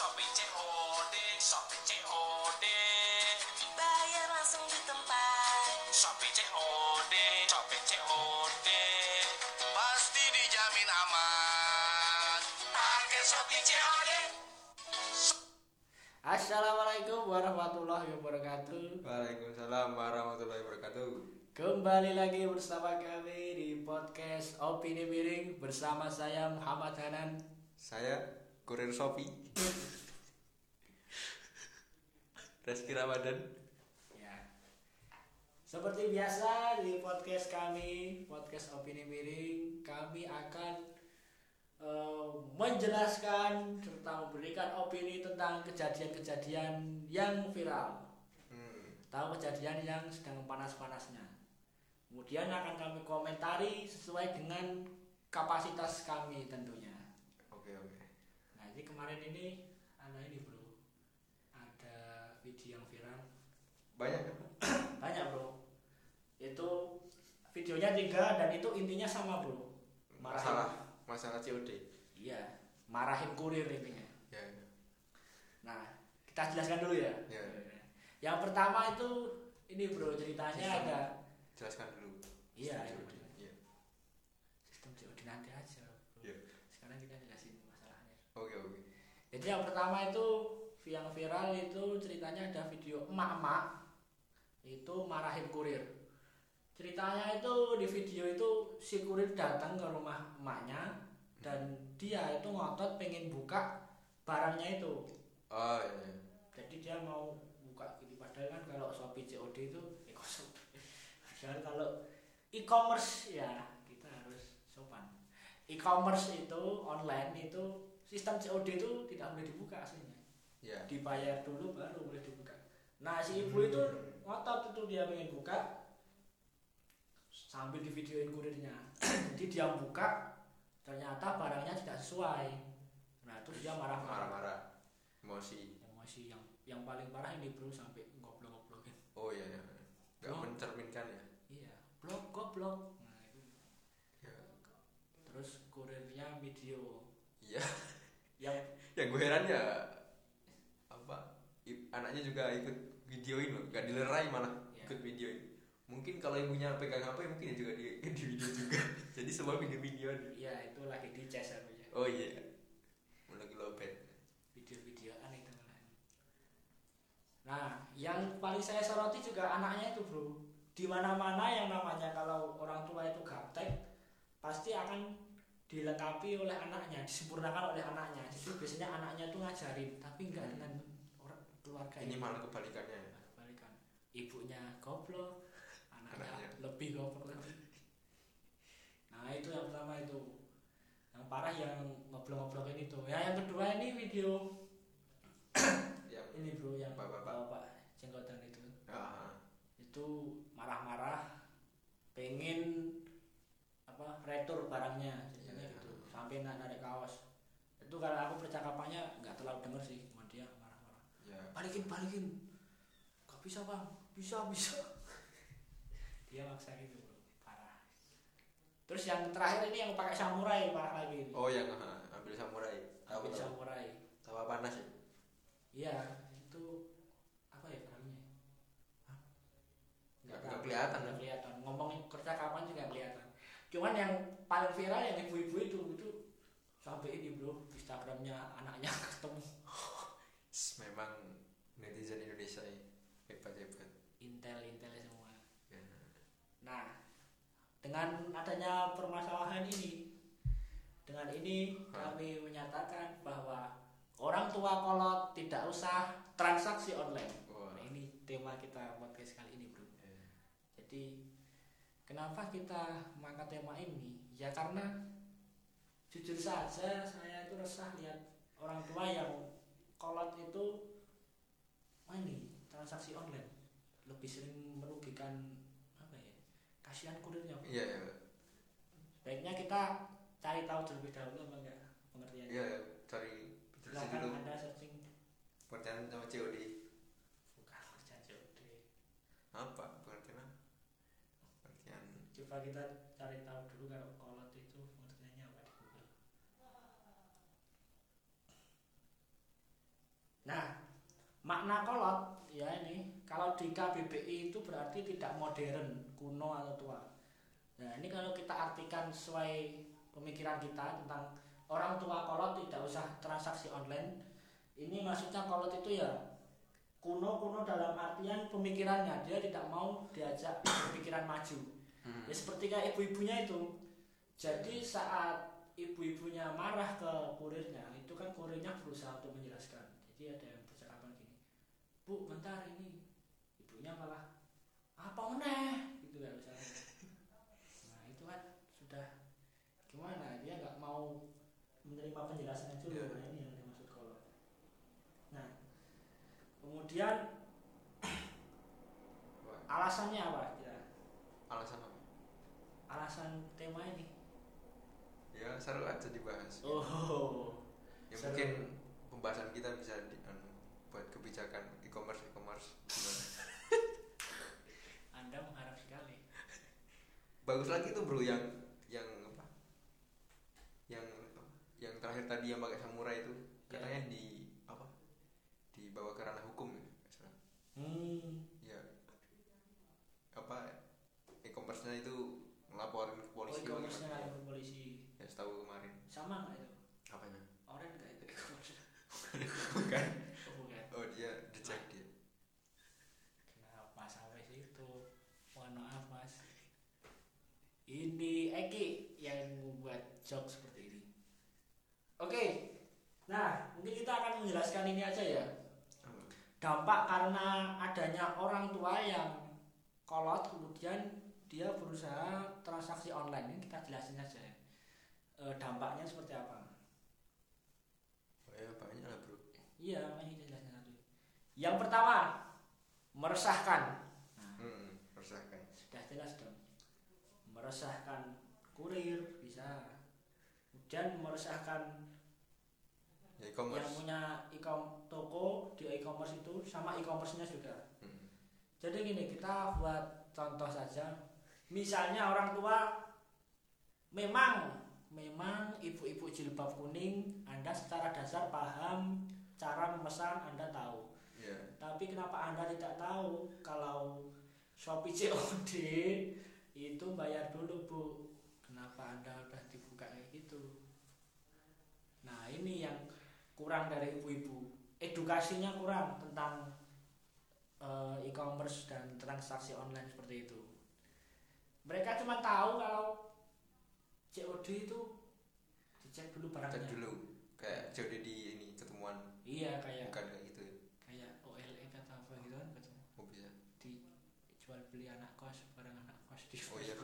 Shopee COD, Shopee COD, Bayar langsung di tempat Shopee COD, Shopee COD. Pasti dijamin aman. Pakai Shopee COD. Assalamualaikum warahmatullahi wabarakatuh Waalaikumsalam warahmatullahi wabarakatuh. Kembali lagi bersama kami di podcast Opini Miring Bersama saya Muhammad Hanan Saya kurir Shopee. Reski Ramadan. ya. Seperti biasa di podcast kami Podcast Opini Miring Kami akan eh, menjelaskan Serta memberikan opini tentang kejadian-kejadian yang viral Hmm. tahu kejadian yang sedang panas-panasnya. Kemudian akan kami komentari sesuai dengan kapasitas kami tentunya. Oke oke. Nah, jadi kemarin ini bro, ada video yang viral Banyak banyak bro. Itu videonya tiga dan itu intinya sama bro. Marahin, Masalah masalah COD. Iya, marahin kurir intinya. Ya. ya. Nah, kita jelaskan dulu ya. Ya. Yang pertama itu ini bro ceritanya Sistem. ada Jelaskan dulu. Iya, Sistem iya. COD. Sistem COD nanti aja. Bro. Iya. Sekarang kita jelasin masalahnya. Oke oke. Jadi yang pertama itu yang viral itu ceritanya ada video emak-emak itu marahin kurir. Ceritanya itu di video itu si kurir datang ke rumah emaknya dan dia itu ngotot pengen buka barangnya itu. Oh iya. iya. Jadi dia mau buka gitu padahal kan kalau Shopee COD itu eh? Padahal kalau e-commerce ya kita harus sopan. E-commerce itu online itu sistem COD itu tidak boleh dibuka aslinya. Ya. Dibayar dulu baru boleh dibuka. Nah si ibu itu ngotot itu dia pengen buka sambil di videoin kurirnya. Jadi dia buka ternyata barangnya tidak sesuai. Nah terus dia marah-marah. Marah-marah. Emosi. Emosi yang yang paling parah ini bro sampai goblok-goblokin. Oh iya iya. Gak Oh. mencerminkan ya. Iya, blok goblok. Nah, itu. Ya. Terus kurirnya video Iya. yang Yang gue heran ya Anaknya juga ikut videoin loh, gak dilerai malah Iya. ikut videoin. Mungkin kalau ibunya pegang HP mungkin ya juga di, di video juga. Jadi semua video-video ya itu lagi di aku ya. Oh iya. Lagi lobet. Video-videoan itu malah. Nah, yang paling saya soroti juga anaknya itu, Bro. Di mana-mana yang namanya kalau orang tua itu gaptek pasti akan dilengkapi oleh anaknya, disempurnakan oleh anaknya. Jadi biasanya anaknya itu ngajarin, tapi enggak dengan keluarga Ini malah kebalikannya ya. kebalikan. Ibunya goblok anaknya, Anaknya. lebih goblok lagi. Nah itu yang pertama itu. Yang parah yang ngobrol-ngobrolin itu ya yang kedua ini video. Yang ini bro yang Bapak-bapak. bapak jenggotan itu. Ah, itu marah-marah pengen apa retur barangnya ceritanya Iya. gitu. Sampai narik kaos. Itu kalau aku percakapannya nggak terlalu denger sih cuma dia marah-marah ya. Balikin balikin. Gak bisa bang. Bisa bisa. Dia maksa gitu bro. Parah. Terus yang terakhir ini yang pakai samurai parah lagi ini. Oh yang ambil samurai. Tahu ambil tahu. samurai. Tawa panas ya. iya itu apa ya namanya? Nggak- nggak kelihatan, nggak kan? kelihatan. Ngomongin percakapan juga nggak kelihatan. Cuman yang paling viral yang ibu-ibu itu itu sampai ini bro. Instagramnya anaknya ketemu. Memang netizen Indonesia ini hebat hebat. intel intel semua Ya. Nah, dengan adanya permasalahan ini, dengan ini Hah? kami menyatakan bahwa orang tua kolot tidak usah transaksi online. Wah. Nah, ini tema kita podcast kali ini, bro. Ya. Jadi, kenapa kita mengangkat tema ini? Ya karena jujur saja saya itu resah lihat orang tua yang kolot itu oh ini transaksi online lebih sering merugikan apa ya kasihan kurirnya. Iya ya. baiknya kita cari tahu terlebih dahulu apa enggak pengertiannya Iya ya. Cari silakan dulu. anda searching Pengertian sama COD. bukan kerjaan COD Apa pengertian apa? Pengertian coba kita cari tahu dulu kalau kolot itu pengertiannya apa di Google Nah, makna kolot ya ini kalau di KBBI itu berarti tidak modern, kuno atau tua. Nah, ini kalau kita artikan sesuai pemikiran kita tentang orang tua kolot tidak usah transaksi online. Ini maksudnya kolot itu ya kuno-kuno dalam artian pemikirannya dia tidak mau diajak pemikiran maju. Hmm. Ya seperti kayak ibu-ibunya itu. Jadi saat ibu-ibunya marah ke kurirnya, itu kan kurirnya berusaha untuk menjelaskan. Jadi ada yang Bu, bentar ini. Ibunya malah apa meneh gitu kan misalnya. Nah itu kan sudah gimana dia nggak mau menerima penjelasan itu. Iya. Nah ini yang dimaksud kolot. Nah kemudian alasannya apa? Ya, alasan apa alasan tema ini. ya seru aja dibahas Oh. ya seru. mungkin pembahasan kita bisa di, anu, buat kebijakan e-commerce e-commerce gimana Anda mengharap sekali. Bagus lagi tuh bro yang yang apa yang apa? yang terakhir tadi yang pakai samurai itu Ya. katanya di apa dibawa ke ranah hukum ya nggak salah. Hmm. ya apa e-commerce-nya itu ngelaporin ke polisi oh, apa e-commerce-nya gimana? nggak ke polisi. ya setahu kemarin Sama nggak itu? apanya Orang nggak itu e-commerce? bukan Oh, bukan. oh dia dicek dia Kenapa sampai situ? Mohon maaf mas. Ini Eki yang membuat joke seperti ini. Oke. Nah, mungkin kita akan menjelaskan ini aja ya. Dampak karena adanya orang tua yang kolot kemudian dia berusaha transaksi online ini kita jelasin saja ya. E, dampaknya seperti apa ya banyak lah bro iya makanya kita jelasin satu yang pertama meresahkan nah, hmm, meresahkan sudah jelas dong meresahkan kurir bisa kemudian meresahkan ya yang punya e-com toko di e-commerce itu sama e-commerce-nya juga Hmm. Jadi gini, kita buat contoh saja. Misalnya orang tua memang memang ibu-ibu jilbab kuning, Anda secara dasar paham cara memesan, Anda tahu. ya Tapi kenapa Anda tidak tahu kalau Shopee COD itu bayar dulu, Bu? Kenapa Anda udah dibuka kayak gitu? Nah, ini yang kurang dari ibu-ibu. Edukasinya kurang tentang eh, e-commerce dan transaksi online seperti itu. Mereka cuma tahu kalau COD itu dicek dulu barangnya. cek dulu kayak jauh di ini ketemuan Iya kayak bukan kayak OLX atau apa gitu kan ketemu oh bisa dijual beli anak kos barang anak kos di oh iya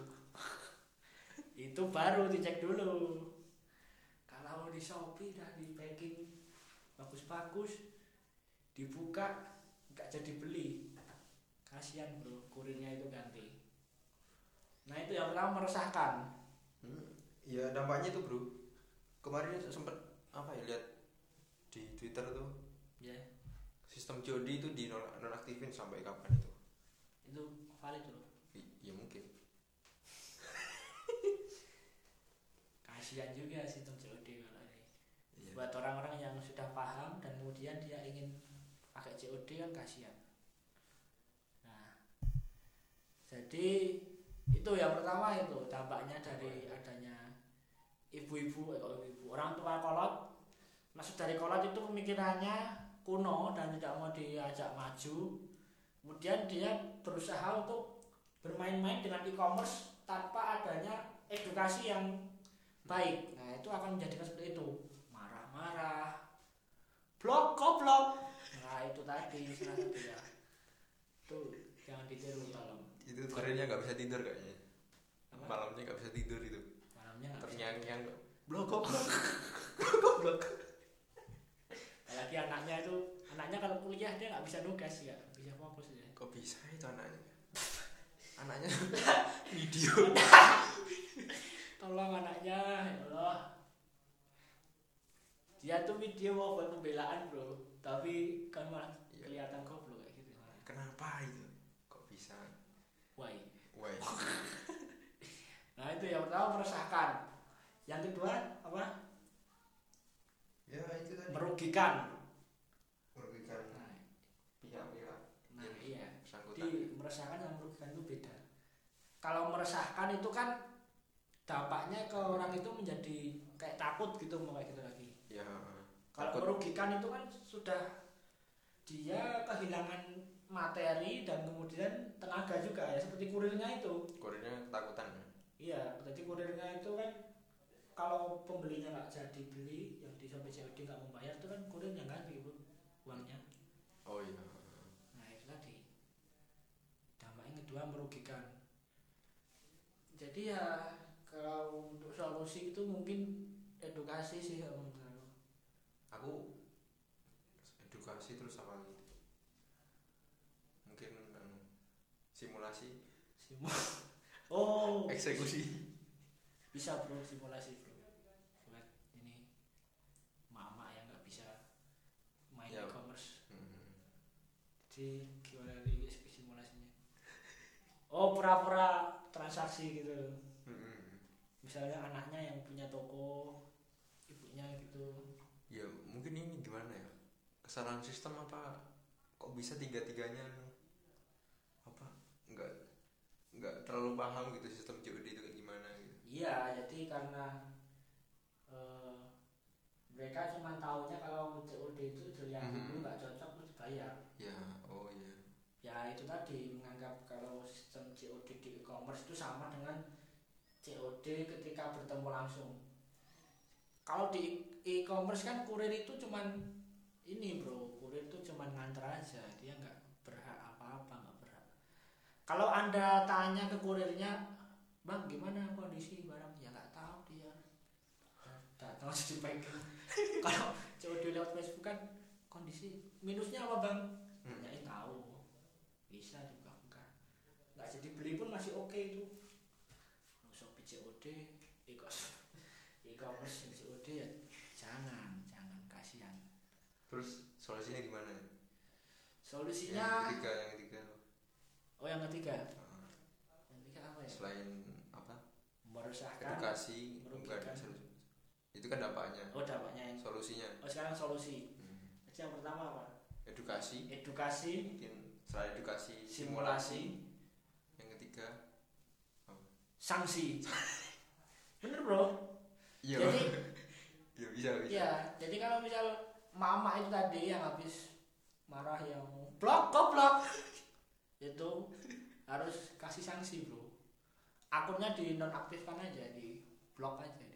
itu baru dicek dulu. Kalau di Shopee udah di packing bagus-bagus dibuka nggak jadi beli. Kasihan bro kurirnya itu ganti. Nah itu yang pertama meresahkan. Hmm, ya dampaknya itu bro. Kemarin sempet apa ya lihat di Twitter tuh ya sistem COD itu di nonaktifin sampai kapan itu? Itu valid loh I- ya mungkin juga sistem COD kalau ini Iya. buat orang-orang yang sudah paham dan kemudian dia ingin pakai COD kan kasihan. Nah, jadi itu yang pertama itu dampaknya dari adanya ibu-ibu, eh, ibu-ibu orang tua kolot. Maksud dari kolot itu pemikirannya kuno dan tidak mau diajak maju. Kemudian dia berusaha untuk bermain-main dengan e-commerce tanpa adanya edukasi yang baik. Nah, itu akan menjadikan seperti itu. Marah-marah. Blok goblok. Nah, itu tadi salah satunya. Tuh, jangan ditiru tolong. itu kurirnya nggak bisa tidur kayaknya Apa? malamnya nggak bisa tidur itu Malamnya nggak bisa. terngiang-ngiang blok goblok goblok Apalagi anaknya itu, anaknya kalau kuliah dia nggak bisa nugas ya, bisa fokus ya. kok bisa itu anaknya anaknya video tolong anaknya. Ya Allah dia tuh video mau buat pembelaan bro. Tapi kan malah kelihatan kelihatan goblok kayak gitu. Kenapa itu? Kok bisa? Why? Why? Nah itu yang pertama meresahkan. Yang kedua apa? Ya itu tadi. Merugikan. Merugikan. Nah, nah pihak-pihak nah iya. di meresahkan yang merugikan itu beda. Kalau meresahkan itu kan dampaknya ke orang itu menjadi kayak takut gitu mau kayak gitu lagi. Ya kalau Takut. merugikan itu kan sudah dia kehilangan materi dan kemudian tenaga juga ya seperti kurirnya itu. Kurirnya ketakutan iya jadi kurirnya itu kan kalau pembelinya nggak jadi beli yang di Shopee COD nggak membayar itu kan kurirnya ganti bu uangnya. Oh iya nah itu tadi. Dampaknya kedua merugikan. Jadi ya kalau untuk solusi itu mungkin edukasi sih kalau menurut aku. edukasi terus apa lagi mungkin anu, simulasi Simu- oh eksekusi bisa bro simulasi bro buat ini mama yang nggak bisa main Ya. e-commerce Hmm. jadi gimana nih simulasinya oh pura-pura transaksi gitu. Misalnya anaknya yang punya toko ibunya gitu. Ya mungkin ini gimana ya? Kesalahan sistem apa? Kok bisa tiga tiganya apa? Nggak nggak terlalu paham gitu sistem COD itu kayak gimana gitu. Iya jadi karena eh, mereka cuma taunya kalau COD itu dilihat Mhm. dulu nggak cocok terus bayar ya oh iya. Ya itu tadi menganggap kalau sistem COD di e-commerce itu sama dengan COD ketika bertemu langsung. Kalau di e-commerce kan kurir itu cuman ini bro. Kurir itu cuman nganter aja. Dia nggak berhak apa-apa nggak berhak. Kalau anda tanya ke kurirnya bang gimana kondisi barang? Ya nggak tahu dia. Datang aja dipegang. Kalau COD lewat Facebook kan kondisi minusnya apa bang? Hmm. tanyain tahu. Bisa juga enggak. Nggak jadi beli pun masih oke itu. Shopee COD e-commerce. E-commerce yang COD ya jangan jangan kasihan. Terus solusinya gimana? Yang solusinya ketiga yang ketiga oh yang ketiga? Ah, yang ketiga apa ya? Selain apa? Meresahkan edukasi merugikan. solusi. itu kan dampaknya. Oh dampaknya yang solusinya. Oh sekarang solusi. Hmm. jadi yang pertama apa? Edukasi. Edukasi. Mungkin selain edukasi simulasi. yang ketiga sanksi bener bro. Iya jadi iya bisa bisa. Iya, jadi kalau misal mama itu tadi yang habis marah yang blok goblok. Itu harus kasih sanksi bro. Akunnya dinonaktifkan aja di blok aja dia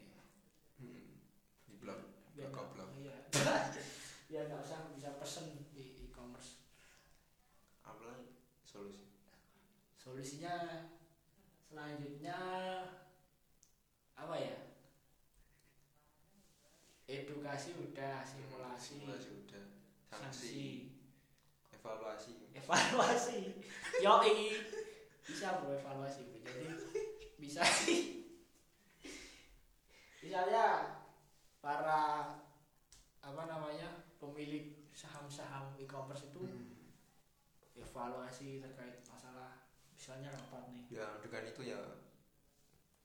Hmm. di blog biar Blok goblok. iya. Biar nggak usah bisa pesen di e-commerce. Apa lagi? Solusi. Solusinya selanjutnya apa ya? Edukasi udah simulasi. Simulasi udah. Sanksi sanksi evaluasi. Evaluasi. Yoi bisa bro evaluasi jadi bisa. Misalnya para apa namanya pemilik saham-saham e-commerce itu evaluasi terkait masalah. Misalnya rapat nih. Ya dengan itu ya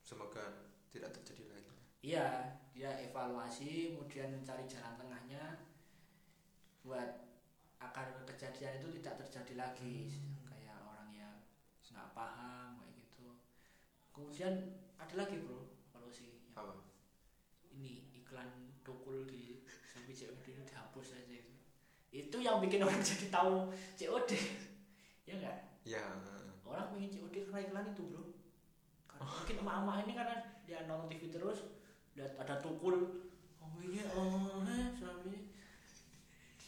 semoga tidak terjadi lagi. Iya dia evaluasi kemudian mencari jalan tengahnya buat agar kejadian itu tidak terjadi lagi. Kayak orang yang nggak paham kayak gitu. Kemudian ada lagi bro yang apa? ini iklan dokul di Shopee COD itu dihapus aja itu. Itu yang bikin orang jadi tahu COD ya enggak ya orang pengen COD karena iklan itu bro. Karena mungkin emak-emak ini karena dia nonton TV terus lihat ada tukul. Oh ini oh eh suami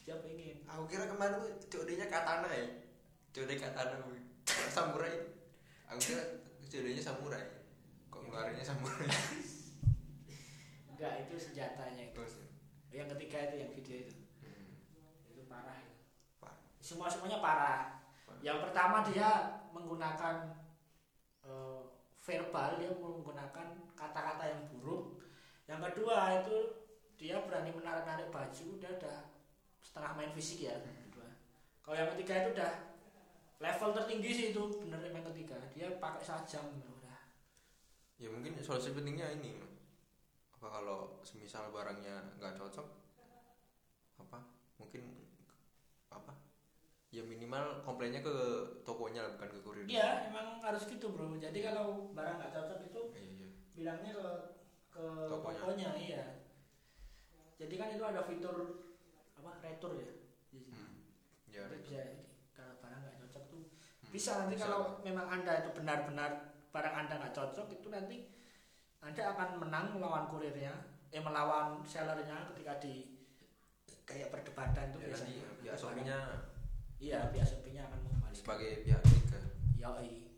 dia pengen aku kira kemarin tuh COD-nya katana ya. COD katana samurai. Aku kira COD-nya samurai. Kok ngeluarinnya samurai? Enggak itu senjatanya itu. Terus yang ketiga itu yang video itu. Hmm. itu parah itu. Parah. semua semuanya parah. Parah. yang pertama dia menggunakan eh, verbal dia menggunakan kata-kata yang buruk. Yang kedua itu dia berani menarik-narik baju dia udah setengah main fisik ya kalau yang ketiga itu udah level tertinggi sih itu bener yang ketiga. Dia pakai sajam udah. Ya mungkin solusi pentingnya ini. Apa kalau semisal barangnya nggak cocok? Apa? Mungkin apa ya minimal komplainnya ke tokonya lah bukan ke kurir iya emang harus gitu bro jadi kalau barang nggak cocok itu iya iya bilangnya ke ke Tokonya. tokonya iya jadi kan itu ada fitur apa retur ya di situ. hmm. ya Jadi bisa kalau barang nggak cocok tuh Hmm. bisa nanti Bisa. kalau memang anda itu benar-benar barang anda nggak cocok itu nanti anda akan menang melawan kurirnya eh melawan sellernya ketika di kayak perdebatan itu ya, nanti biasanya ya shopee-nya iya pihak shopee-nya akan mengembalikan sebagai pihak ketiga yoi.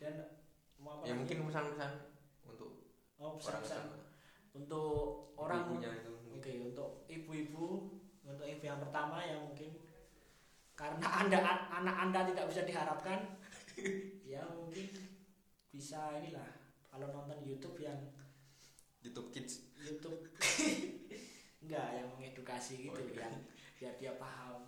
Dan mau apa ya lagi? mungkin pesan-pesan untuk oh, orang pesan-pesan sama untuk orang ibunya itu Oke, untuk ibu-ibu, untuk ibu yang pertama yang mungkin. Karena anda anak anda tidak bisa diharapkan, ya mungkin bisa inilah. Kalau nonton YouTube yang YouTube Kids. YouTube. Enggak yang mengedukasi gitu Oh, iya. yang biar dia paham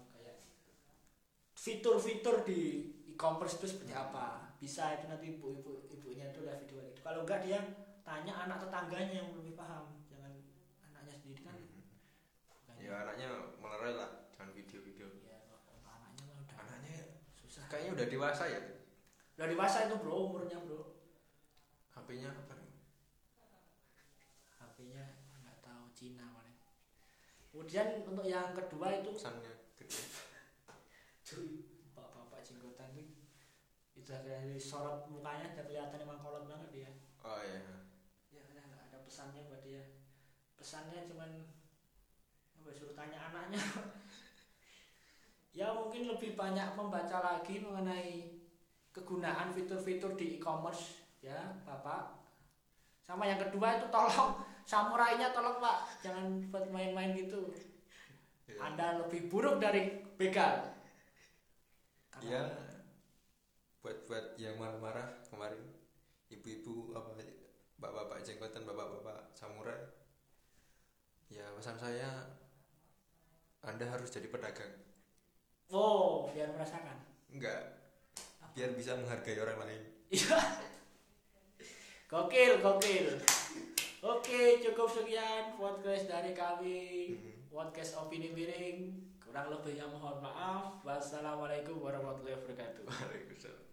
fitur-fitur di e-commerce itu seperti apa? Bisa itu nanti ibu-ibu ibunya itu lihat video itu kalau enggak dia tanya anak tetangganya yang lebih paham. Jangan anaknya sendiri kan. Hmm. ya anaknya melerai lah jangan video-video. Ya anaknya udah anaknya susah. kayaknya udah dewasa ya? Udah dewasa itu bro umurnya bro. HP-nya apa nih? HP-nya nggak tahu Cina paling. Kemudian untuk yang kedua itu pesannya gede bapak-bapak jenggotan tuh itu dari sorot mukanya udah kelihatan emang kolot banget dia. Oh iya. Ya udah nggak ada pesannya buat dia. Pesannya cuman apa suruh tanya anaknya. Ya mungkin lebih banyak membaca lagi mengenai kegunaan fitur-fitur di e-commerce ya bapak. Sama yang kedua itu tolong samurainya tolong pak. Jangan buat main-main gitu. Iya. anda lebih buruk dari begal ya buat buat yang marah-marah kemarin ibu-ibu apa bapak-bapak jenggotan bapak-bapak samurai ya pesan saya anda harus jadi pedagang oh biar merasakan enggak biar bisa menghargai orang lain Iya. Gokil, gokil. Oke, cukup sekian podcast dari kami. Hmm. Podcast opini miring. Kurang lebihnya mohon maaf. Wassalamualaikum warahmatullahi wabarakatuh. Waalaikumsalam